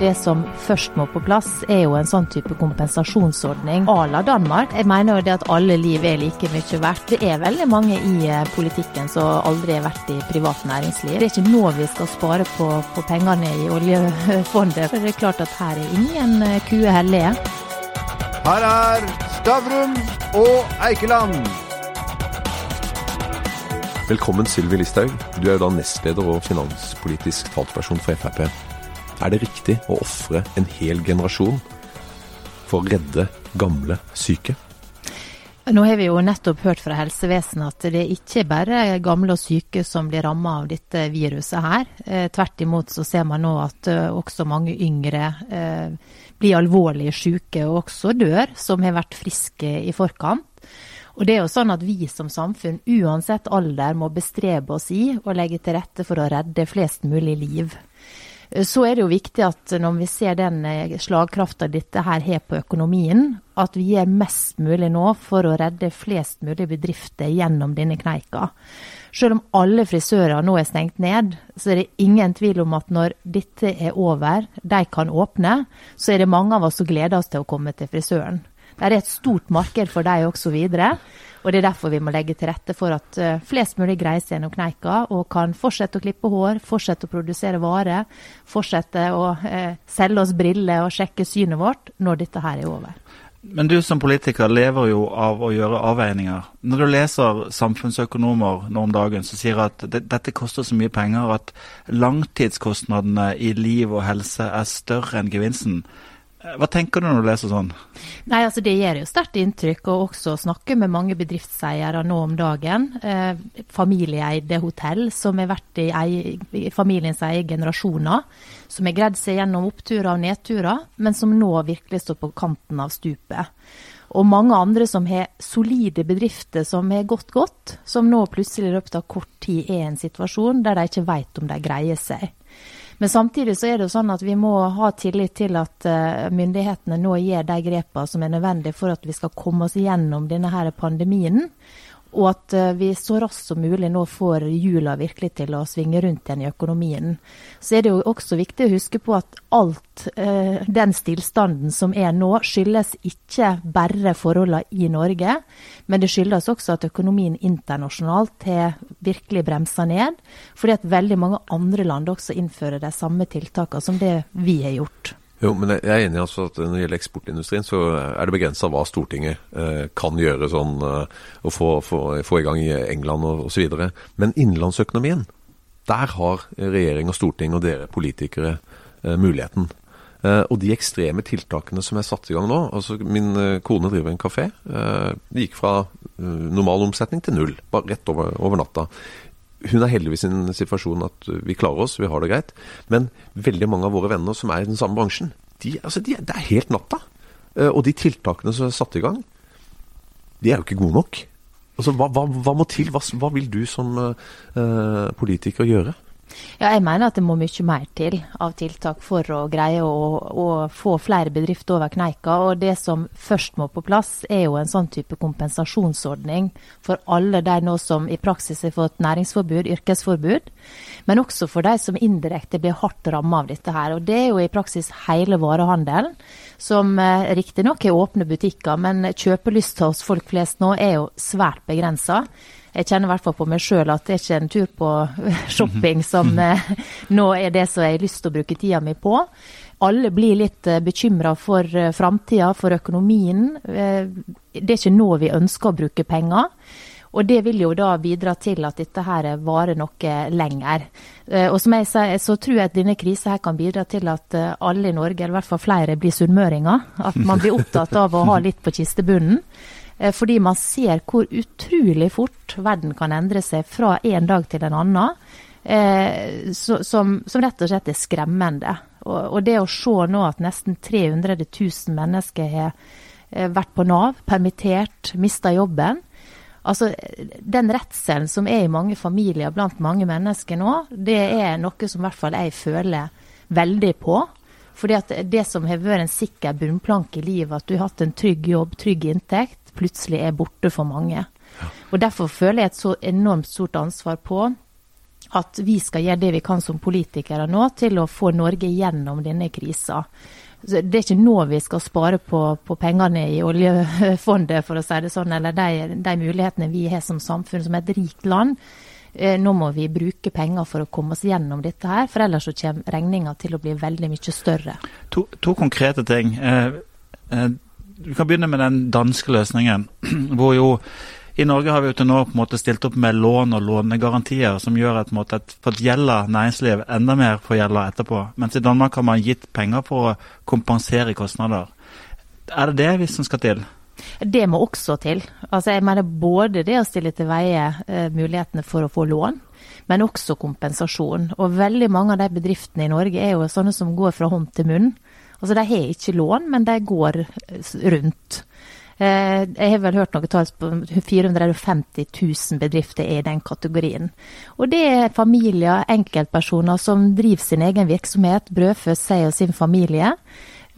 Det som først må på plass, er jo en sånn type kompensasjonsordning à la Danmark. Jeg mener jo det at alle liv er like mye verdt. Det er veldig mange i eh, politikken som aldri har vært i privat næringsliv. Det er ikke nå vi skal spare på, på pengene i oljefondet. For det er klart at her er ingen kue kuer hellige. Her er Stavrum og Eikeland. Velkommen, Sylvi Listhaug. Du er jo da nestleder og finanspolitisk talsperson for Frp. Er det riktig å ofre en hel generasjon for å redde gamle syke? Nå har vi jo nettopp hørt fra helsevesenet at det ikke bare er gamle og syke som blir rammet av dette viruset her. Eh, tvert imot så ser man nå at eh, også mange yngre eh, blir alvorlig syke og også dør, som har vært friske i forkant. Og det er jo sånn at vi som samfunn, uansett alder, må bestrebe oss i å legge til rette for å redde flest mulig liv. Så er det jo viktig at når vi ser den eh, slagkrafta dette her har på økonomien, at vi gjør mest mulig nå for å redde flest mulig bedrifter gjennom denne kneika. Selv om alle frisører nå er stengt ned, så er det ingen tvil om at når dette er over, de kan åpne, så er det mange av oss som gleder oss til å komme til frisøren. Det er et stort marked for dem også videre. Og Det er derfor vi må legge til rette for at eh, flest mulig greier seg gjennom kneika og kan fortsette å klippe hår, fortsette å produsere varer, fortsette å eh, selge oss briller og sjekke synet vårt når dette her er over. Men du som politiker lever jo av å gjøre avveininger. Når du leser samfunnsøkonomer nå om dagen som sier at det, dette koster så mye penger at langtidskostnadene i liv og helse er større enn gevinsten, hva tenker du når du leser sånn? Nei, altså Det gjør jo sterkt inntrykk å også snakke med mange bedriftseiere nå om dagen. Eh, familieeide hotell som har vært i, i familiens eie generasjoner. Som har greid seg gjennom oppturer og nedturer, men som nå virkelig står på kanten av stupet. Og mange andre som har solide bedrifter som har gått godt, som nå plutselig i løpet av kort tid er i en situasjon der de ikke vet om de greier seg. Men samtidig så er det jo sånn at vi må ha tillit til at uh, myndighetene nå gjør de grepene som er nødvendige for at vi skal komme oss gjennom denne her pandemien. Og at uh, vi så raskt som mulig nå får hjula virkelig til å svinge rundt igjen i økonomien. Så er det jo også viktig å huske på at alt eh, den stillstanden som er nå, skyldes ikke bare forholdene i Norge, men det skyldes også at økonomien internasjonalt har virkelig bremsa ned. Fordi at veldig mange andre land også innfører de samme tiltakene som det vi har gjort. Jo, men jeg er enig i altså at når det gjelder eksportindustrien, så er det begrensa hva Stortinget eh, kan gjøre sånn eh, og få, få, få, i gang i England og osv. Men innenlandsøkonomien, der har regjering og storting og dere politikere eh, muligheten. Og de ekstreme tiltakene som er satt i gang nå altså Min kone driver en kafé. Det gikk fra normal omsetning til null, bare rett over, over natta hun er heldigvis i en situasjon at vi klarer oss, vi har det greit. Men veldig mange av våre venner som er i den samme bransjen, de, altså de, det er helt natta. Eh, og de tiltakene som er satt i gang, de er jo ikke gode nok. Altså, hva, hva, hva må til? Hva, hva, vil du som uh, politiker gjøre? Ja, jeg mener at det må mye mer til av tiltak for å greie å, å, få flere bedrifter over kneika. Og det som først må på plass, er jo en sånn type kompensasjonsordning for alle de nå som i praksis har fått næringsforbud, yrkesforbud. Men også for de som indirekte blir hardt rammet av dette her. Og det er jo i praksis hele varehandelen, som eh, riktignok har åpne butikker, men kjøpelysta hos folk flest nå er jo svært begrensa jeg kjenner i hvert fall på meg sjøl at det er ikke en tur på shopping som eh, nå er det som jeg har lyst til å bruke tida mi på. Alle blir litt eh, bekymra for eh, framtida, for økonomien. Det er ikke nå vi ønsker å bruke penger. Og det vil jo da bidra til at dette her varer noe lenger. Og som jeg sier, så tror jeg at denne krisa her kan bidra til at alle i Norge, eller i hvert fall flere, blir sunnmøringer. At man blir opptatt av å ha litt på kistebunnen. Eh, fordi man ser hvor utrolig fort verden kan endre seg fra en dag til en annen. Eh, som, som, rett og slett er skremmende. Og, det å se nå at nesten 300 000 mennesker har eh, vært på Nav, permittert, mista jobben. Altså, Den redselen som er i mange familier blant mange mennesker nå, det er noe som i hvert fall jeg føler veldig på. Fordi at det som har vært en sikker bunnplanke i livet, at du har hatt en trygg jobb, trygg inntekt, plutselig er borte for mange. Og Derfor føler jeg et så enormt stort ansvar på at vi skal gjøre det vi kan som politikere nå til å få Norge gjennom denne krisa. Det er ikke nå vi skal spare på, på, pengene i oljefondet, for å si det sånn, eller de, de mulighetene vi har som samfunn, som et rikt land. Eh, nå må vi bruke penger for å komme oss gjennom dette her, for ellers så kommer regninga til å bli veldig mye større. To, to konkrete ting. Eh, eh, vi kan begynne med den danske løsningen, hvor jo i Norge har vi jo til nå på en måte stilt opp med lån og lånegarantier som gjør at, måte, at for at gjelder næringsliv enda mer for gjelda etterpå. Mens i Danmark har man gitt penger for å kompensere kostnader. Er det det vi som skal til? Det må også til. Altså jeg mener Både det å stille til veie eh, mulighetene for å få lån, men også kompensasjon. Og veldig mange av de bedriftene i Norge er jo sånne som går fra hånd til munn. Altså De har ikke lån, men de går eh, rundt. Eh, jeg har vel hørt noe tall på 450 000 bedrifter er i den kategorien. Og det er familier, enkeltpersoner som driver sin egen virksomhet, brødfør seg og sin familie.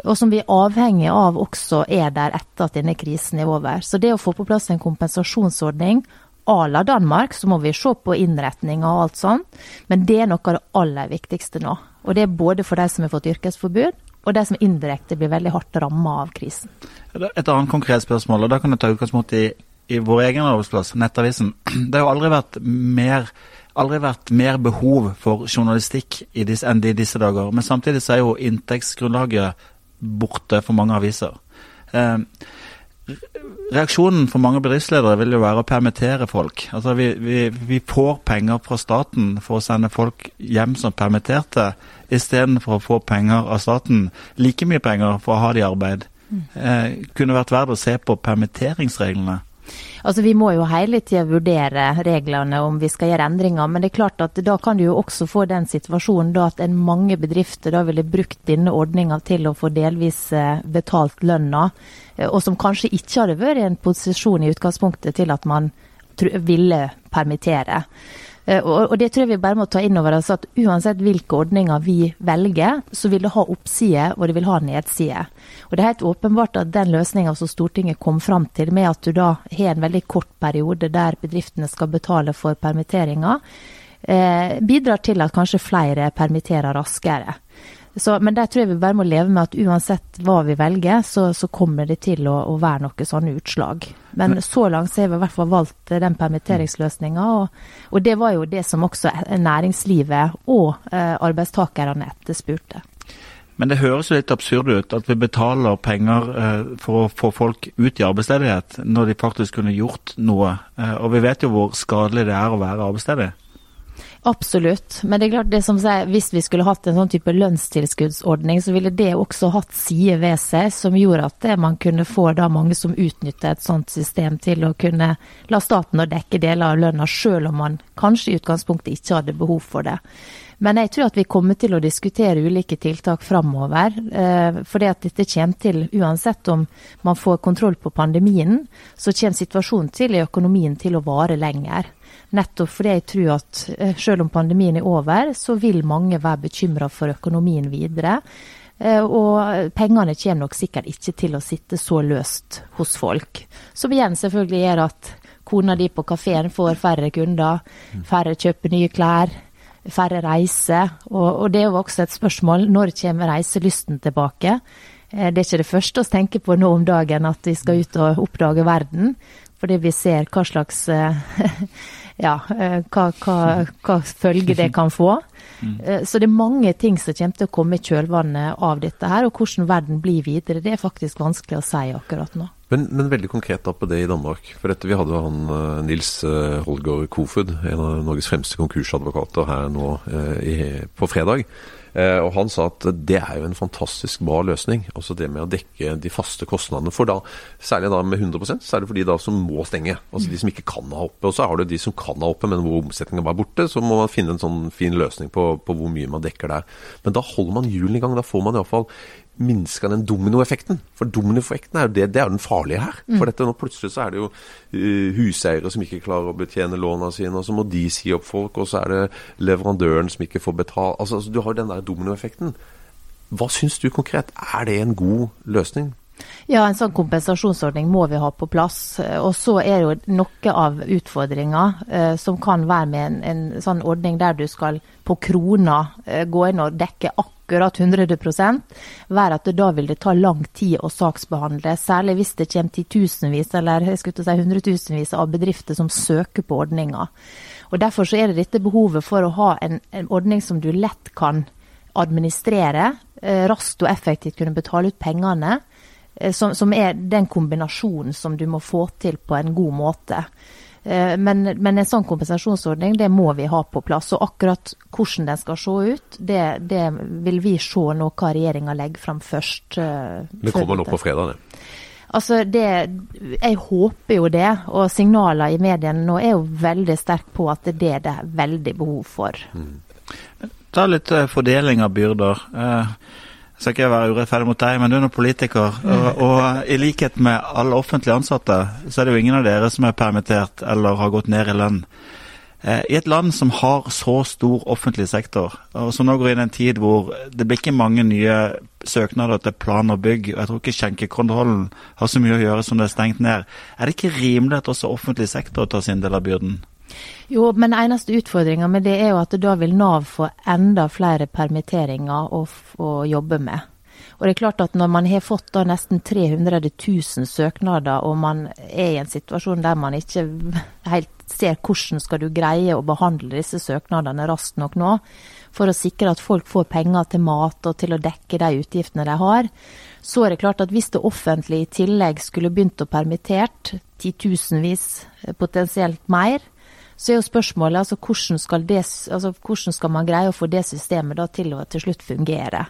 Og som vi er avhengig av også er der etter at denne krisen er over. Så det å få på plass en kompensasjonsordning à la Danmark, så må vi se på innretninga og alt sånt. Men det er noe av det aller viktigste nå. Og det er både for de som har fått yrkesforbud, og de som indirekte blir veldig hardt ramma av krisen. Et annet konkret spørsmål, og da kan du ta utgangspunkt i, i vår egen arbeidsplass, Nettavisen. Det har jo aldri vært mer aldri vært mer behov for journalistikk disse, enn i disse dager. Men samtidig så er jo inntektsgrunnlaget borte for mange aviser. Eh, reaksjonen for mange bedriftsledere vil jo være å permittere folk. Altså vi, vi, vi får penger fra staten for å sende folk hjem som permitterte, istedenfor å få penger av staten, like mye penger for å ha det i arbeid. Mm. Eh, kunne vært verdt å se på permitteringsreglene. Altså Vi må jo hele tida vurdere reglene om vi skal gjøre endringer. Men det er klart at da kan du jo også få den situasjonen da at en mange bedrifter da ville brukt denne ordninga til å få delvis eh, betalt lønna, eh, og som kanskje ikke hadde vært i en posisjon i utgangspunktet til at man ville permittere. Eh, og det tror jeg vi bare må ta inn over oss at uansett hvilke ordninger vi velger, så vil det ha oppsider, og det vil ha nedsider. Og det er helt åpenbart at den løsninga som Stortinget kom fram til, med at du da har en veldig kort periode der bedriftene skal betale for permitteringer, eh, bidrar til at kanskje flere permitterer raskere. Så, men der tror jeg vi bare må leve med at uansett hva vi velger, så, så kommer det til å, å, være noen sånne utslag. Men så langt så har vi i hvert fall valgt den permitteringsløsninga. Og, og, det var jo det som også næringslivet og eh, arbeidstakerne etterspurte. Men det høres jo litt absurd ut at vi betaler penger eh, for å få folk ut i arbeidsledighet, når de faktisk kunne gjort noe. Eh, og vi vet jo hvor skadelig det er å være arbeidsledig. Absolutt. Men det er klart det som sier, hvis vi skulle hatt en sånn type lønnstilskuddsordning, så ville det også hatt sider ved seg som gjorde at man kunne få da mange som utnytter et sånt system til å kunne la staten å dekke deler av lønna, sjøl om man kanskje i utgangspunktet ikke hadde behov for det. Men jeg tror at vi kommer til å diskutere ulike tiltak framover. Eh, for at dette kommer til, uansett om man får kontroll på pandemien, så kommer situasjonen til i økonomien til å vare lenger. Nettopp fordi jeg tror at eh, selv om pandemien er over, så vil mange være bekymra for økonomien videre. Eh, og pengene kommer nok sikkert ikke til å sitte så løst hos folk. Som igjen selvfølgelig gjør at kona di på kafeen får færre kunder, færre kjøper nye klær, færre reiser. Og, og det er jo også et spørsmål når kommer reiselysten tilbake? Eh, det er ikke det første vi tenker på nå om dagen, at vi skal ut og oppdage verden. Fordi vi ser hva slags ja, eh, hva, hva, hva følge det kan få. Mm. Eh, så det er mange ting som kommer til å komme i kjølvannet av dette her. Og hvordan verden blir videre, det er faktisk vanskelig å si akkurat nå. Men, men veldig konkret da på det i Danmark. For dette, vi hadde han eh, Nils Holger Kofod, en av Norges fremste konkursadvokater, her nå i, på fredag. Eh, og Han sa at det er jo en fantastisk bra løsning. altså Det med å dekke de faste kostnadene. for da, Særlig da med 100 så er det for de da som må stenge. altså De som ikke kan ha oppe. Og så har du de som kan ha oppe, men hvor omsetninga er borte. Så må man finne en sånn fin løsning på, på hvor mye man dekker der. Men da holder man hjulene i gang. Da får man iallfall minska den dominoeffekten. For dominoeffekten er jo det, det er jo den farlige her. Mm. For dette nå plutselig så er det jo uh, huseiere som ikke klarer å betjene låna sine, og så må de si opp folk, og så er det leverandøren som ikke får betalt. Altså, altså, du har jo den der dominoeffekten. Hva syns du konkret? Er det en god løsning? Ja, en sånn kompensasjonsordning må vi ha på plass. Og så er jo noe av utfordringa eh, som kan være med en, en, sånn ordning der du skal på krona eh, gå inn og dekke akkurat 100% være at da vil det ta lang tid å saksbehandle. Særlig hvis det kommer titusenvis eller jeg skulle si hundretusenvis av bedrifter som søker på ordninga. Og Derfor så er det dette behovet for å ha en, en ordning som du lett kan administrere, eh, raskt og effektivt kunne betale ut pengene Eh, som, som, er den kombinasjonen som du må få til på en god måte. Eh, men, men, en sånn kompensasjonsordning det må vi ha på plass. Og akkurat hvordan den skal se ut, det, det vil vi se nå hva regjeringa legger fram først. Eh, det kommer nå på fredag, det? Altså det, Jeg håper jo det, og signaler i mediene nå er jo veldig sterke på at det er det veldig behov for. Mm. Ta litt fordeling av byrder. Eh, skal ikke være urettferdig mot deg, men du er nå politiker. Og, og, i likhet med alle offentlige ansatte, så er det jo ingen av dere som er permittert eller har gått ned i lønn. Eh, I et land som har så stor offentlig sektor, og som nå går inn i en tid hvor det blir ikke mange nye søknader til plan og bygg, og jeg tror ikke skjenkekontrollen har så mye å gjøre som det er stengt ned, er det ikke rimelig at også offentlig sektor tar sin del av byrden? Jo, men eneste utfordringa med det er jo at da vil Nav få enda flere permitteringer å, å, jobbe med. Og det er klart at Når man har fått da nesten 300 000 søknader, og man er i en situasjon der man ikke helt ser hvordan skal du greie å behandle disse søknadene raskt nok nå, for å sikre at folk får penger til mat og til å dekke de utgiftene de har, så er det klart at hvis det offentlige i tillegg skulle begynt å permittert titusenvis, potensielt mer, så er jo spørsmålet altså hvordan, skal det, altså hvordan skal man greie å få det systemet da til å til slutt fungere.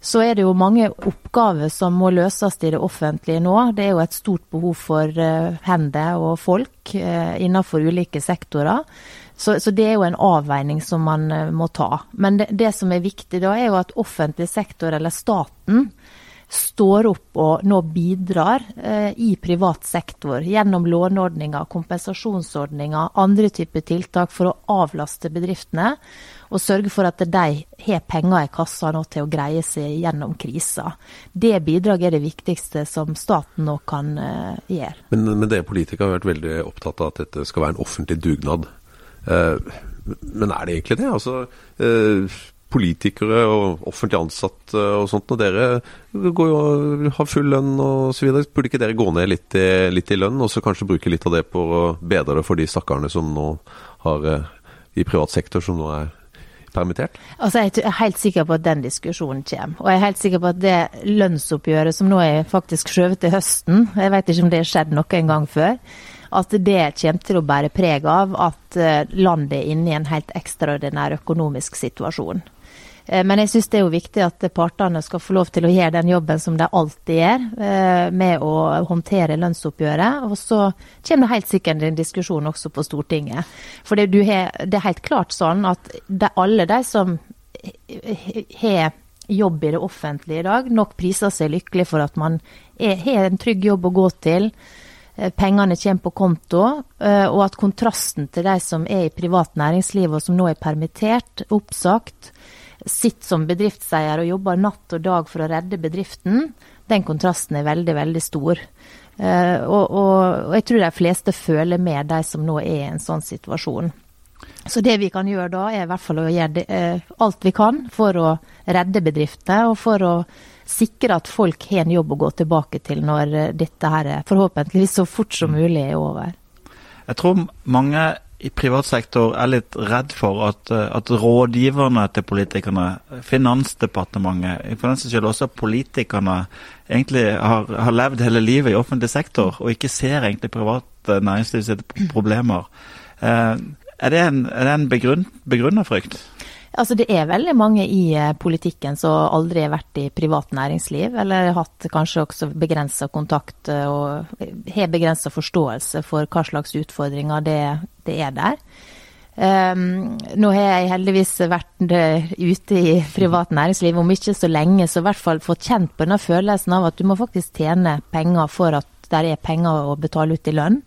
Så er det jo mange oppgaver som må løses i det offentlige nå. Det er jo et stort behov for uh, hender og folk uh, innenfor ulike sektorer. Så, så, det er jo en avveining som man uh, må ta. Men det, det, som er viktig da, er jo at offentlig sektor, eller staten, står opp og nå bidrar eh, i privat sektor gjennom låneordninger, kompensasjonsordninger, andre typer tiltak for å avlaste bedriftene. Og sørge for at de har penger i kassa nå til å greie seg gjennom krisa. Det bidraget er det viktigste som staten nå kan eh, gjøre. Men, men dere politikere har vært veldig opptatt av at dette skal være en offentlig dugnad. Eh, men er det egentlig det? Altså, eh, politikere og offentlig ansatte og sånt, når dere går jo, har full lønn og så videre, burde ikke dere gå ned litt i, litt i lønn, og så kanskje bruke litt av det på å bedre det for de stakkarene som nå har eh, i privat sektor, som nå er permittert? Altså, Jeg er helt sikker på at den diskusjonen kommer. Og jeg er helt sikker på at det lønnsoppgjøret som nå er faktisk skjøvet til høsten, jeg vet ikke om det har skjedd noen gang før, at det kommer til å bære preg av at eh, landet er inne i en helt ekstraordinær økonomisk situasjon. Eh, men jeg syns det er jo viktig at partene skal få lov til å gjøre den jobben som de alltid gjør, eh, med å håndtere lønnsoppgjøret. Og så kommer det helt sikkert en diskusjon også på Stortinget. For det, er helt klart sånn at de, alle de som har jobb i det offentlige i dag, nok priser seg lykkelig for at man har en trygg jobb å gå til. Eh, pengene kommer på konto, og at kontrasten til de som er i privat næringsliv og som nå er permittert, oppsagt, sitter som bedriftseier og jobber natt og dag for å redde bedriften, den kontrasten er veldig, veldig stor. Uh, og, og, og, jeg tror de fleste føler med de som nå er i en sånn situasjon. Så det vi kan gjøre da, er i hvert fall å gjøre det, uh, alt vi kan for å redde bedriftene, og for å sikre at folk har en jobb å gå tilbake til når uh, dette her forhåpentligvis så fort som mm. mulig er over. Jeg tror mange i privat sektor er litt redd for at, eh, at rådgiverne til politikerne, Finansdepartementet, for den saks skyld også politikerne, egentlig har, har, levd hele livet i offentlig sektor og ikke ser egentlig privat næringsliv sine problemer. Eh, er det en, er en begrunn, begrunna frykt? Altså Det er veldig mange i eh, politikken som aldri har vært i privat næringsliv, eller hatt kanskje også begrensa kontakt eh, og har begrensa forståelse for hva slags utfordringer det, det er der. Um, nå har jeg heldigvis vært uh, ute i privat næringsliv om ikke så lenge, så i hvert fall fått kjent på denne følelsen av at du må faktisk tjene penger for at det er penger å betale ut i lønn.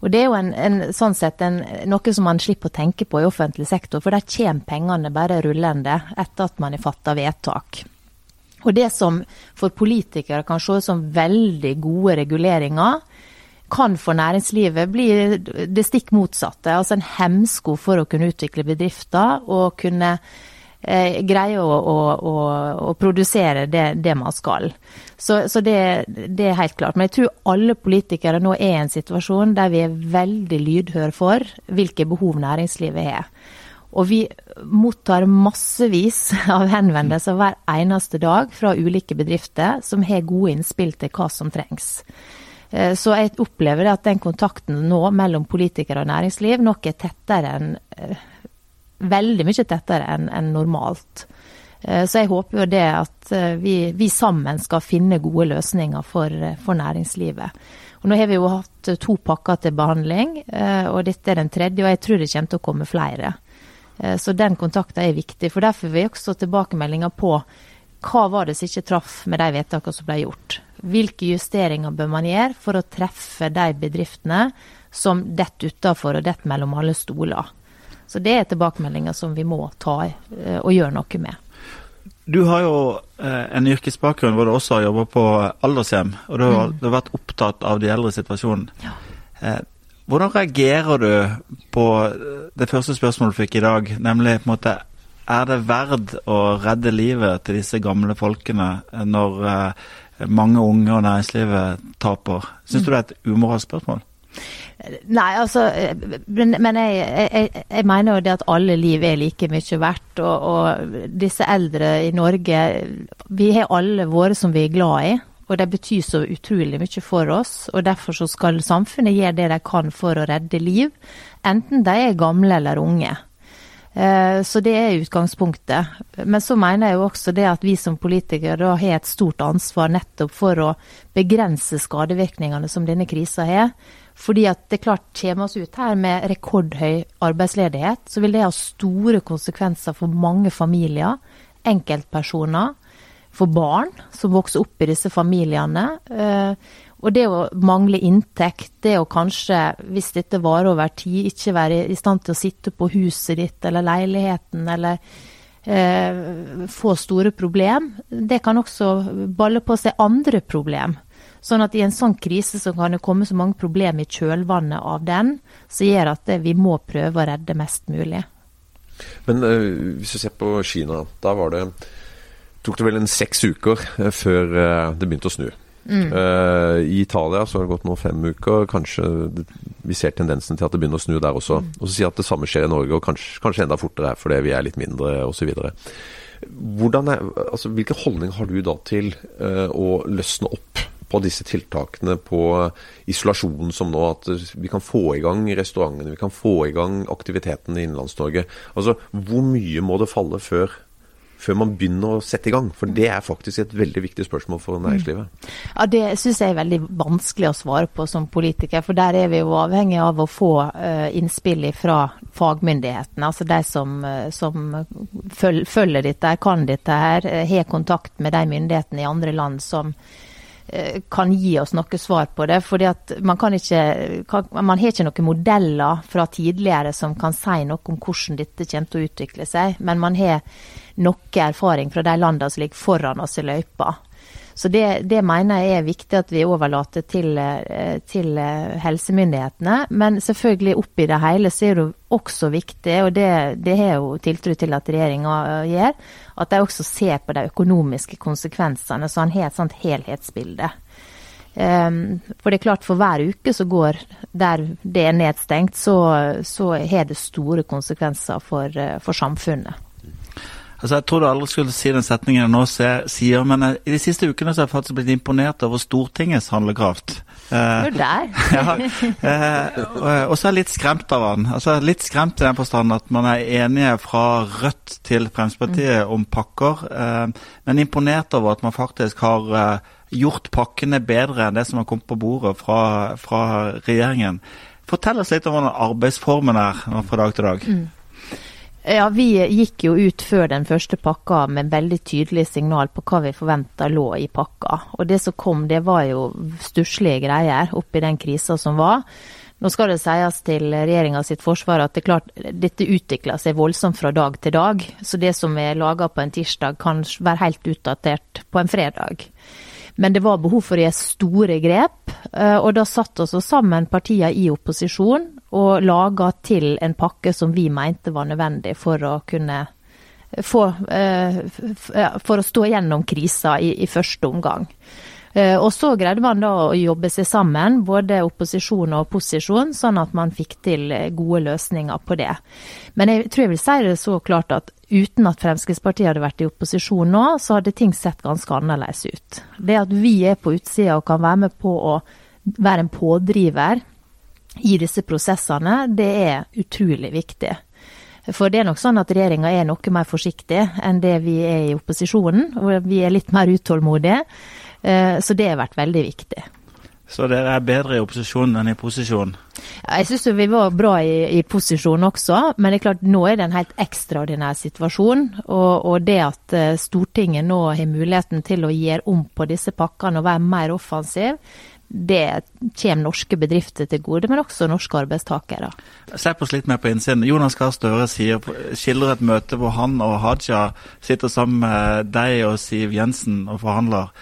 Og Det er jo en, en, sånn sett en, noe som man slipper å tenke på i offentlig sektor, for der kommer pengene bare rullende etter at man har fatta vedtak. Og det som for politikere kan se som veldig gode reguleringer, kan for næringslivet bli det stikk motsatte. Altså en hemsko for å kunne utvikle bedrifter og kunne eh, greie å, å, å, å produsere det, det, man skal. Så, så det, det, er helt klart. Men jeg tror alle politikere nå er i en situasjon der vi er veldig lydhøre for hvilke behov næringslivet har. Og vi mottar massevis av henvendelser hver eneste dag fra ulike bedrifter som har gode innspill til hva som trengs. Eh, så jeg opplever at den kontakten nå mellom politikere og næringsliv nok er tettere enn eh, Veldig mye tettere enn en normalt. Eh, så jeg håper jo det at vi, vi sammen skal finne gode løsninger for, for, næringslivet. Og nå har vi jo hatt to pakker til behandling, og dette er den tredje, og jeg tror det kommer til å komme flere. Så den kontakten er viktig. For derfor vil vi også tilbakemeldinger på hva var det som ikke traff med de vedtakene som ble gjort. Hvilke justeringer bør man gjøre for å treffe de bedriftene som detter utafor og detter mellom alle stoler. Så det er tilbakemeldinger som vi må ta eh, og gjøre noe med. Du har jo eh, en yrkesbakgrunn hvor du også har jobba på aldershjem, og du har, mm. du har, vært opptatt av de eldre situasjonen. Ja. Eh, hvordan reagerer du på det første spørsmålet du fikk i dag, nemlig på en måte er det verd å redde livet til disse gamle folkene når mange unge og næringslivet taper. Syns du det er et umoralsk spørsmål? Nei, altså Men, men jeg, jeg, jeg, mener jo det at alle liv er like mye verdt. Og, og, disse eldre i Norge Vi har alle våre som vi er glad i. Og de betyr så utrolig mye for oss. Og derfor så skal samfunnet gjøre det de kan for å redde liv. Enten de er gamle eller unge. Eh, så det er utgangspunktet. Men så mener jeg jo også det at vi som politikere da har et stort ansvar nettopp for å begrense skadevirkningene som denne krisa har. Fordi at det klart kommer oss ut her med rekordhøy arbeidsledighet, så vil det ha store konsekvenser for mange familier, enkeltpersoner, for barn som vokser opp i disse familiene. Eh, og det å mangle inntekt, det å kanskje, hvis dette varer over tid, ikke være i stand til å sitte på huset ditt eller leiligheten eller eh, få store problem, det kan også balle på seg andre problem. Sånn at i en sånn krise så kan det komme så mange problemer i kjølvannet av den, som gjør at vi må prøve å redde mest mulig. Men uh, hvis du ser på Kina, da var det tok det vel en seks uker uh, før det begynte å snu. Mm. Uh, I Italia så har det gått nå fem uker. Kanskje vi ser tendensen til at det begynner å snu der også. Mm. Og så si at det samme skjer i Norge, og kanskje, kanskje enda fortere fordi vi er litt mindre osv. Altså, hvilken holdning har du da til uh, å løsne opp på disse tiltakene, på isolasjonen som nå, at vi kan få i gang restaurantene, vi kan få i gang aktiviteten i Innenlands-Norge. Altså, Hvor mye må det falle før før man begynner å sette i gang? For det er faktisk et veldig viktig spørsmål for næringslivet. Ja, Det syns jeg er veldig vanskelig å svare på som politiker. For der er vi jo avhengig av å få uh, innspill fra fagmyndighetene. Altså de som, uh, som følger dette, kan dette her, uh, har kontakt med de myndighetene i andre land som kan gi oss noe svar på det. fordi at Man kan ikke, kan, man har ikke noen modeller fra tidligere som kan si noe om hvordan dette kommer til å utvikle seg. Men man har noe erfaring fra de landene som ligger foran oss i løypa. Så det, det, mener jeg er viktig at vi overlater til, eh, til, eh, helsemyndighetene. Men selvfølgelig oppi det hele så er det også viktig, og det, det har jo tiltro til at regjeringa eh, gjør, at de også ser på de økonomiske konsekvensene, så han har et sånt helhetsbilde. Um, for det er klart, for hver uke som går der det er nedstengt, så, så har det store konsekvenser for, for samfunnet. Altså, Jeg trodde aldri skulle si den setningen jeg nå sier, men jeg, i de siste ukene så har jeg faktisk blitt imponert over Stortingets handlekraft. Eh, der. ja, eh, og så er jeg litt skremt av han. Altså, litt skremt i den forstand at man er enige fra Rødt til Fremskrittspartiet mm. om pakker, eh, men imponert over at man faktisk har eh, gjort pakkene bedre enn det som har kommet på bordet fra, fra regjeringen. Fortell oss litt om hvordan arbeidsformen er fra dag til dag. Mm. Ja, Vi gikk jo ut før den første pakka med veldig tydelig signal på hva vi forventa lå i pakka. Og det som kom, det var jo stusslige greier oppi den krisa som var. Nå skal det sies til regjeringa sitt forsvar at det klart, dette utvikler seg voldsomt fra dag til dag. Så det som er laga på en tirsdag kan være helt utdatert på en fredag. Men det var behov for å gjøre store grep, eh, og da satt oss sammen partiene i opposisjon og laga til en pakke som vi mente var nødvendig for å kunne få eh, For å stå gjennom krisa i, i første omgang. Eh, og så greide man da å jobbe seg sammen, både opposisjon og posisjon, sånn at man fikk til gode løsninger på det. Men jeg tror jeg vil si det så klart at uten at Fremskrittspartiet hadde vært i opposisjon nå, så hadde ting sett ganske annerledes ut. Det at vi er på utsida og kan være med på å være en pådriver i disse prosessene, det er utrolig viktig. For det er nok sånn at regjeringa er noe mer forsiktig enn det vi er i opposisjonen. Og vi er litt mer utålmodige. Eh, så det har vært veldig viktig. Så dere er bedre i opposisjon enn i posisjon? Jeg syns vi var bra i, i, posisjon også, men det er klart nå er det en helt ekstraordinær situasjon. Og, og det at eh, Stortinget nå har muligheten til å gjøre om på disse pakkene og være mer offensiv, det kommer norske bedrifter til gode, men også norske arbeidstakere. Slipp oss litt mer på innsiden. Jonas Gahr Støre skildrer et møte hvor han og Haja sitter sammen med deg og Siv Jensen og forhandler.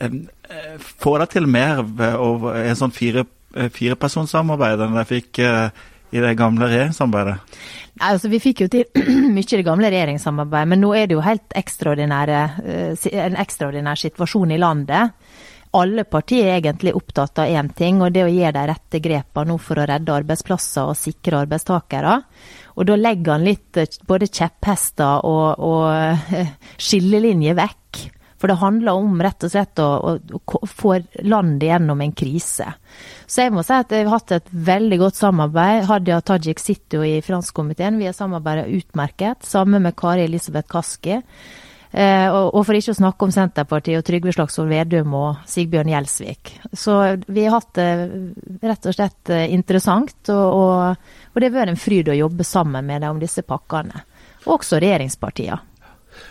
Eh, får dere til mer ved en sånn fire, eh, firepersonssamarbeid enn dere fikk eh, i det gamle regjeringssamarbeidet? Nei, altså Vi fikk jo til mye i det gamle regjeringssamarbeidet, men nå er det jo helt en ekstraordinær situasjon i landet. Alle partier er egentlig opptatt av én ting, og det å gjøre de rette grepene nå for å redde arbeidsplasser og sikre arbeidstakere. Og da legger han litt både kjepphester og, og skillelinjer vekk. For det handler om rett og slett å, å, få landet gjennom en krise. Så jeg må si at jeg har hatt et veldig godt samarbeid. Hadia Tajik sitter jo i finanskomiteen. Vi har samarbeidet utmerket, sammen med Kari Elisabeth Kaski. Eh, og, og, for ikke å snakke om Senterpartiet og Trygve Slagsvold Vedum og Sigbjørn Gjelsvik. Så vi har hatt det rett og slett eh, interessant, og, og, og det har vært en fryd å jobbe sammen med dem om disse pakkene. Og også regjeringspartiene.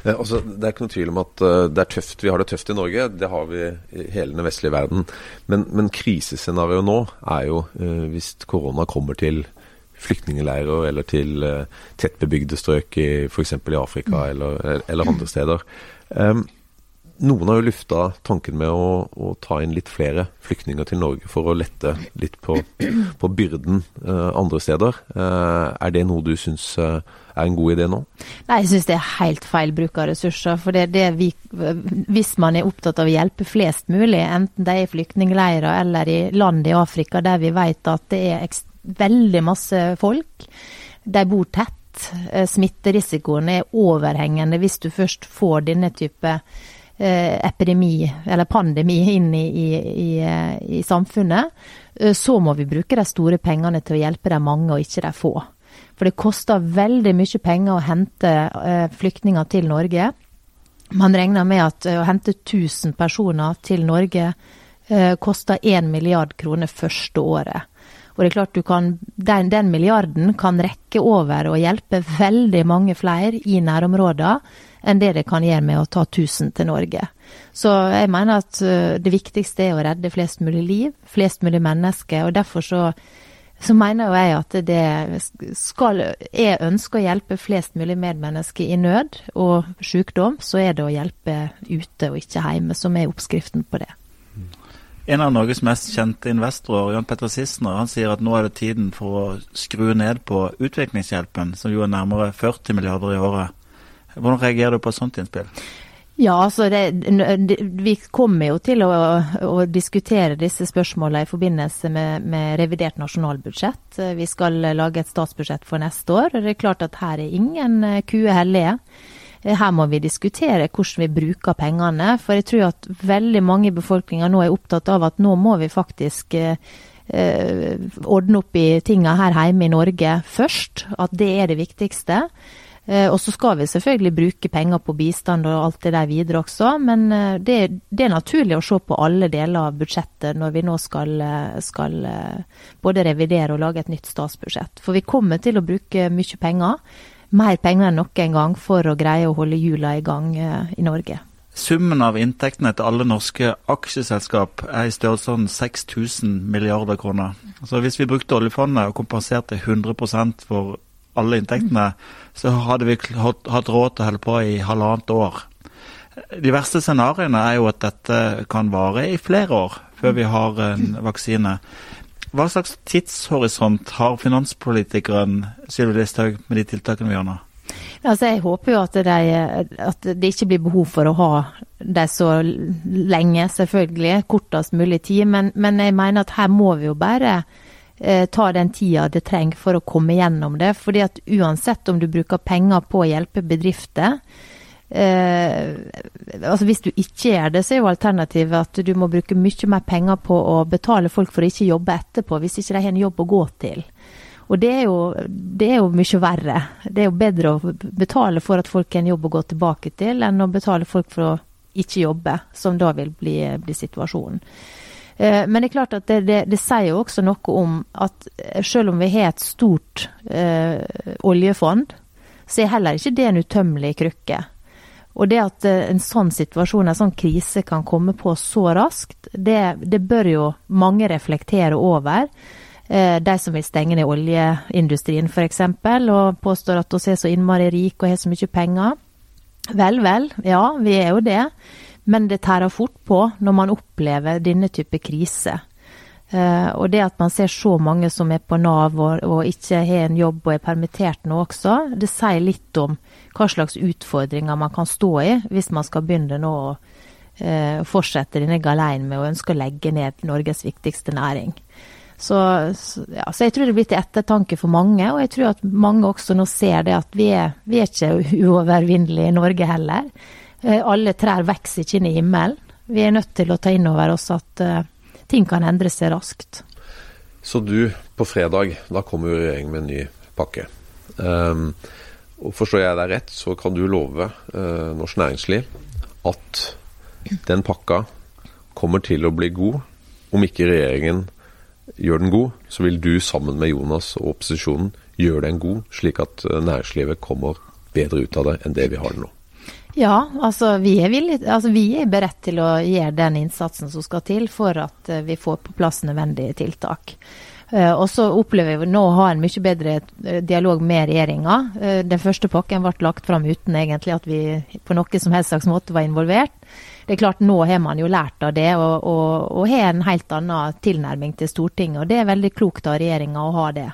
Eh, altså, det er ikke noen tvil om at det er tøft. Vi har det tøft i Norge, det har vi i hele den vestlige verden. Men, men krisescenarioet nå er jo hvis korona kommer til flyktningleirer eller til uh, tettbebygde strøk i f.eks. i Afrika mm. eller, eller, andre steder. Um, noen har jo lufta tanken med å, å, ta inn litt flere flyktninger til Norge for å lette litt på, på byrden uh, andre steder. Uh, er det noe du syns uh, er en god idé nå? Nei, jeg syns det er helt feil bruk av ressurser. For det, det vi, hvis man er opptatt av å hjelpe flest mulig, enten det er i flyktningleirer eller i land i Afrika der vi vet at det er veldig masse folk, de bor tett. Smitterisikoen er overhengende hvis du først får denne type Eh, epidemi, eller pandemi, inn i, i, i, eh, samfunnet, eh, så må vi bruke de store pengene til å hjelpe de mange, og ikke de få. For det koster veldig mye penger å hente flyktninger til Norge. Man regner med at å hente 1000 personer til Norge koster 1 milliard kroner første året. Og det er klart du kan, den, den milliarden kan rekke over og hjelpe veldig mange flere i nærområdene enn det det kan gjøre med å ta 1000 til Norge. Så jeg mener at uh, det viktigste er å redde flest mulig liv, flest mulig mennesker. og derfor så, så mener jo jeg at det skal Jeg ønsker å hjelpe flest mulig medmennesker i nød og sykdom, så er det å hjelpe ute og ikke hjemme som er oppskriften på det. En av Norges mest kjente investorer, Jan Petter Sissener, han sier at nå er det tiden for å skru ned på utviklingshjelpen, som jo er nærmere 40 milliarder i året. Hvordan reagerer du på et sånt innspill? Ja, altså det, Vi kommer jo til å, å diskutere disse spørsmålene i forbindelse med, med, revidert nasjonalbudsjett. Vi skal lage et statsbudsjett for neste år. Det er klart at her er ingen eh, kuer hellige. Eh, her må vi diskutere hvordan vi bruker pengene. For jeg tror at veldig mange i befolkninga nå er opptatt av at nå må vi faktisk eh, ordne opp i tinga her hjemme i Norge først. At det er det viktigste. Eh, og så skal vi selvfølgelig bruke penger på bistand og alt det der videre også, men eh, det, det, er naturlig å se på alle deler av budsjettet når vi nå skal, eh, skal både revidere og lage et nytt statsbudsjett. For vi kommer til å bruke mye penger, mer penger enn noen gang, for å greie å holde hjula i gang i Norge. Summen av inntektene til alle norske aksjeselskap er i størrelsesorden 6000 milliarder kroner. Så hvis vi brukte oljefondet og kompenserte 100% for alle inntektene, så hadde vi hatt råd til å holde på i halvannet år. De verste scenarioene er jo at dette kan vare i flere år før vi har en vaksine. Hva slags tidshorisont har finanspolitikeren Sylvi Listhaug med de tiltakene vi gjør nå? Altså, jeg håper jo at, de, at, det ikke blir behov for å ha dem så lenge, selvfølgelig. Kortest mulig tid. Men, men, jeg mener at her må vi jo bare eh, ta den tida det trenger for å komme gjennom det. fordi at uansett om du bruker penger på å hjelpe bedrifter, Eh, altså Hvis du ikke gjør det, så er jo alternativet at du må bruke mye mer penger på å betale folk for å ikke jobbe etterpå, hvis ikke de har en jobb å gå til. Og det er, jo, det er, jo, mye verre. Det er jo bedre å betale for at folk har en jobb å gå tilbake til, enn å betale folk for å ikke jobbe, som da vil bli, bli situasjonen. Eh, men det er klart at det, det, det, sier jo også noe om at selv om vi har et stort eh, oljefond, så er heller ikke det en utømmelig krykke. Og det at eh, en sånn situasjon, en sånn krise, kan komme på så raskt, det, det bør jo mange reflektere over. Eh, de som vil stenge ned oljeindustrien f.eks., og påstår at vi er så innmari rike og har så mye penger. Vel, vel, ja, vi er jo det. Men det tærer fort på når man opplever denne type krise. Uh, og det at man ser så mange som er på Nav og, og, ikke har en jobb og er permittert nå også, det sier litt om hva slags utfordringer man kan stå i hvis man skal begynne nå å uh, fortsette denne galeien med å ønske å legge ned Norges viktigste næring. Så, ja, så, jeg tror det blir til ettertanke for mange, og jeg tror at mange også nå ser det at vi er, vi er ikke uovervinnelige i Norge heller. Eh, alle trær vokser ikke inn i himmelen. Vi er nødt til å ta inn over oss at ting kan endre seg raskt. Så du, på fredag, da kommer jo regjeringen med en ny pakke. Um, og Forstår jeg deg rett, så kan du love uh, norsk næringsliv at den pakka kommer til å bli god, om ikke regjeringen gjør den god, så vil du sammen med Jonas og opposisjonen gjøre den god, slik at eh, næringslivet kommer bedre ut av det enn det vi har nå. Ja, altså vi er, villige, altså vi er beredt til å gjøre den innsatsen som skal til for at eh, vi får på plass nødvendige tiltak. Uh, og så opplever vi nå å ha en mye bedre dialog med regjeringa. Den første pakken ble lagt fram uten egentlig at vi på noen som helst slags måte var involvert det er klart Nå har man jo lært av det og, og, og har en helt annen tilnærming til Stortinget. og Det er veldig klokt av regjeringa å ha det.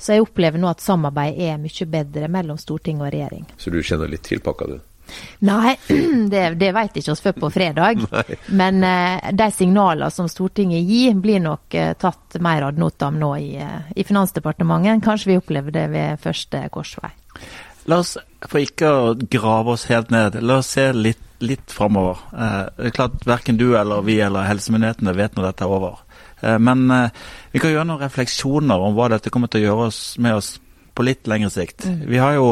Så jeg opplever nå at samarbeid er mye bedre mellom storting og regjering. Så du kjenner litt til pakka, du? Nei, det, det vet ikke oss før på fredag. Men eh, de signalene som Stortinget gir, blir nok eh, tatt mer ad notam nå i, eh, i Finansdepartementet. Kanskje vi opplever det ved første korsvei. La oss, for ikke å grave oss helt ned, la oss se litt, litt framover. Eh, det er klart Verken du eller vi eller helsemyndighetene vet når dette er over. Eh, men eh, vi kan gjøre noen refleksjoner om hva dette kommer til å gjøre oss, med oss på litt lengre sikt. Mm. Vi, jo,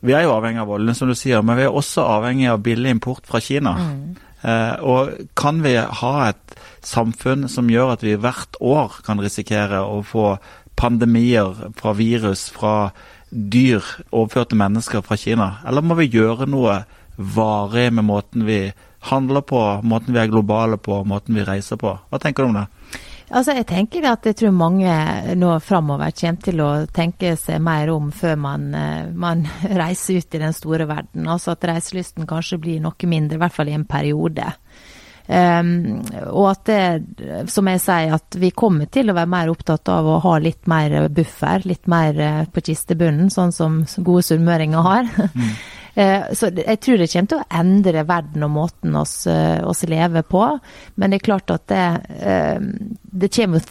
vi, er jo avhengig av oljen, som du sier, men vi er også avhengig av billig import fra Kina. Mm. Eh, og kan vi ha et samfunn som gjør at vi hvert år kan risikere å få pandemier fra virus, fra dyr overført til mennesker fra Kina? Eller må vi gjøre noe varig med måten vi handler på, måten vi er globale på, måten vi reiser på? Hva tenker du om det? Altså, jeg tenker at jeg tror mange nå framover kommer til å tenke seg mer om før man, eh, man, reiser ut i den store verden. Altså at reiselysten kanskje blir noe mindre, i hvert fall i en periode. Um, og at det, som jeg sier, at vi kommer til å være mer opptatt av å ha litt mer buffer, litt mer uh, på kistebunnen, sånn som gode sunnmøringer har. Mm. uh, så jeg tror det kommer til å endre verden og måten oss, uh, oss lever på. Men det er klart at det, ehm, det kommer,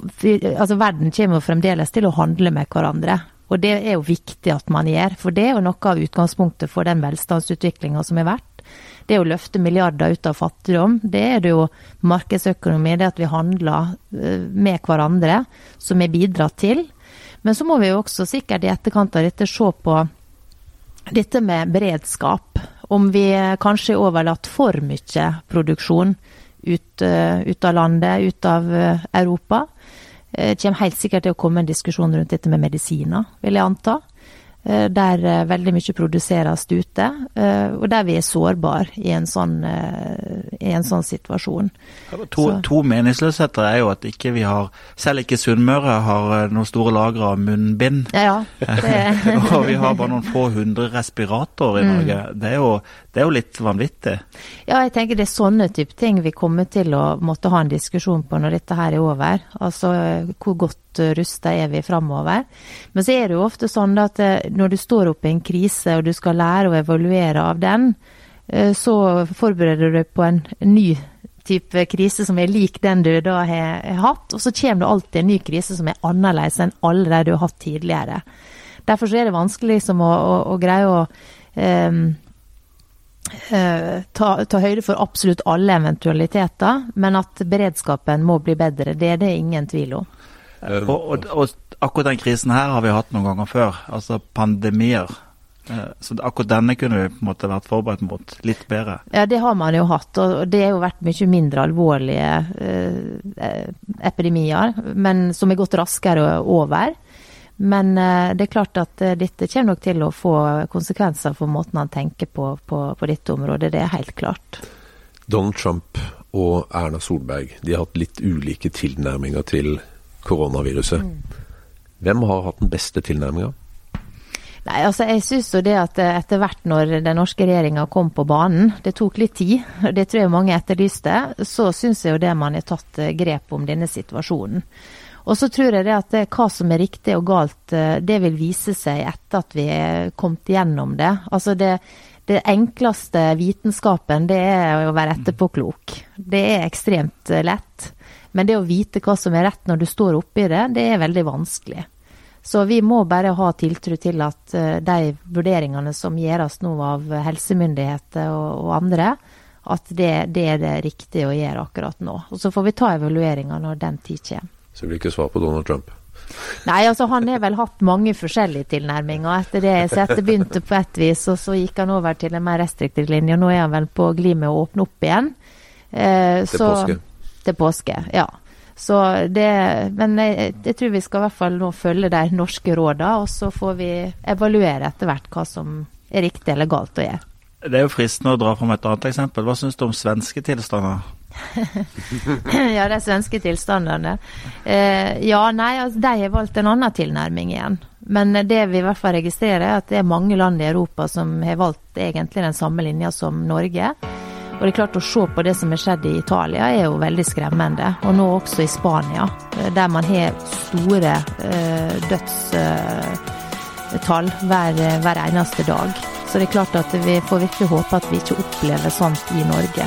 altså verden kommer fremdeles til å handle med hverandre. Og det er jo viktig at man gjør, for det er jo noe av utgangspunktet for den velstandsutviklinga som har vært det å løfte milliarder ut av fattigdom, det er det jo markedsøkonomi, det at vi handler eh, med hverandre, som er bidratt til. Men så må vi jo også sikkert i etterkant av dette se på dette med beredskap. Om vi kanskje har overlatt for mye produksjon ut, eh, ut av landet, ut av eh, Europa. Det kommer helt sikkert til å komme en diskusjon rundt dette med medisiner, vil jeg anta. Eh, der eh, veldig mye produseres ute, eh, og der vi er sårbare i en sånn, i en sånn situasjon. To, to meningsløsheter er jo at ikke vi har, selv ikke Sunnmøre har noen store lagre av munnbind. Ja, og vi har bare noen få hundre respiratorer i mm. Norge. Mm. Det, er jo, det, er jo, litt vanvittig. Ja, jeg tenker det er sånne type ting vi kommer til å måtte ha en diskusjon på når dette her er over. Altså hvor godt rusta er vi framover. Men så er det jo ofte sånn at eh, når du står oppe i en krise og du skal lære å evaluere av den, eh, så forbereder du deg på en ny type krise som er lik den du da har hatt. Og så kommer det alltid en ny krise som er annerledes enn alle de du har hatt tidligere. Derfor er det vanskelig liksom å, å, å, greie å um, ta, ta, høyde for absolutt alle eventualiteter, men at beredskapen må bli bedre, det er det ingen tvil om. Um, og, og, og, akkurat den krisen her har vi hatt noen ganger før, altså pandemier. Eh, så akkurat denne kunne vi på en måte vært forberedt mot litt bedre. Ja, det har man jo hatt, og det har jo vært mye mindre alvorlige eh, epidemier, men som er gått raskere over. Men eh, det er klart at eh, dette kommer nok til å få konsekvenser for måten han tenker på, på, på dette området, det er helt klart. Donald Trump og Erna Solberg de har hatt litt ulike tilnærminger til koronaviruset. Mm. Hvem har hatt den beste tilnærminga? Nei, altså jeg synes jo det at eh, etter hvert når den norske regjeringa kom på banen, det tok litt tid, det tror jeg mange etterlyste, så syns jeg jo det man har tatt grep om denne situasjonen. Og så tror jeg det at det, hva som er riktig og galt, eh, det vil vise seg etter at vi er kommet gjennom det. Altså det, det enkleste vitenskapen, det er å være etterpåklok. Det er ekstremt lett. Men det å vite hva som er rett når du står oppi det, det er veldig vanskelig. Så vi må bare ha tiltro til at uh, de vurderingene som gjøres nå av helsemyndigheter og, og andre, at det, det, er det riktige å gjøre akkurat nå. Og Så får vi ta evalueringa når den tid kommer. Så det blir ikke svar på Donald Trump? Nei, altså han har vel hatt mange forskjellige tilnærminger. Etter det så det begynte på ett vis, og så gikk han over til en mer restriktiv linje. og Nå er han vel på glid med å åpne opp igjen. Eh, til så, påske? til påske, ja. Så det, men jeg, jeg, tror vi skal i hvert fall nå følge de norske rådene, og så får vi evaluere etter hvert hva som er riktig eller galt å gjøre. Det er jo fristende å dra fram et annet eksempel. Hva syns du om svenske tilstander? ja, de svenske tilstandene. Eh, ja, nei, altså, de har valgt en annen tilnærming igjen. Men det vi i hvert fall registrerer, er at det er mange land i Europa som har valgt egentlig den samme linja som Norge. Og det er klart Å se på det som har skjedd i Italia, er jo veldig skremmende. Og nå også i Spania, eh, der man har store eh, dødstall hver, hver eneste dag. Så det er klart at vi får virkelig håpe at vi ikke opplever sånt i Norge.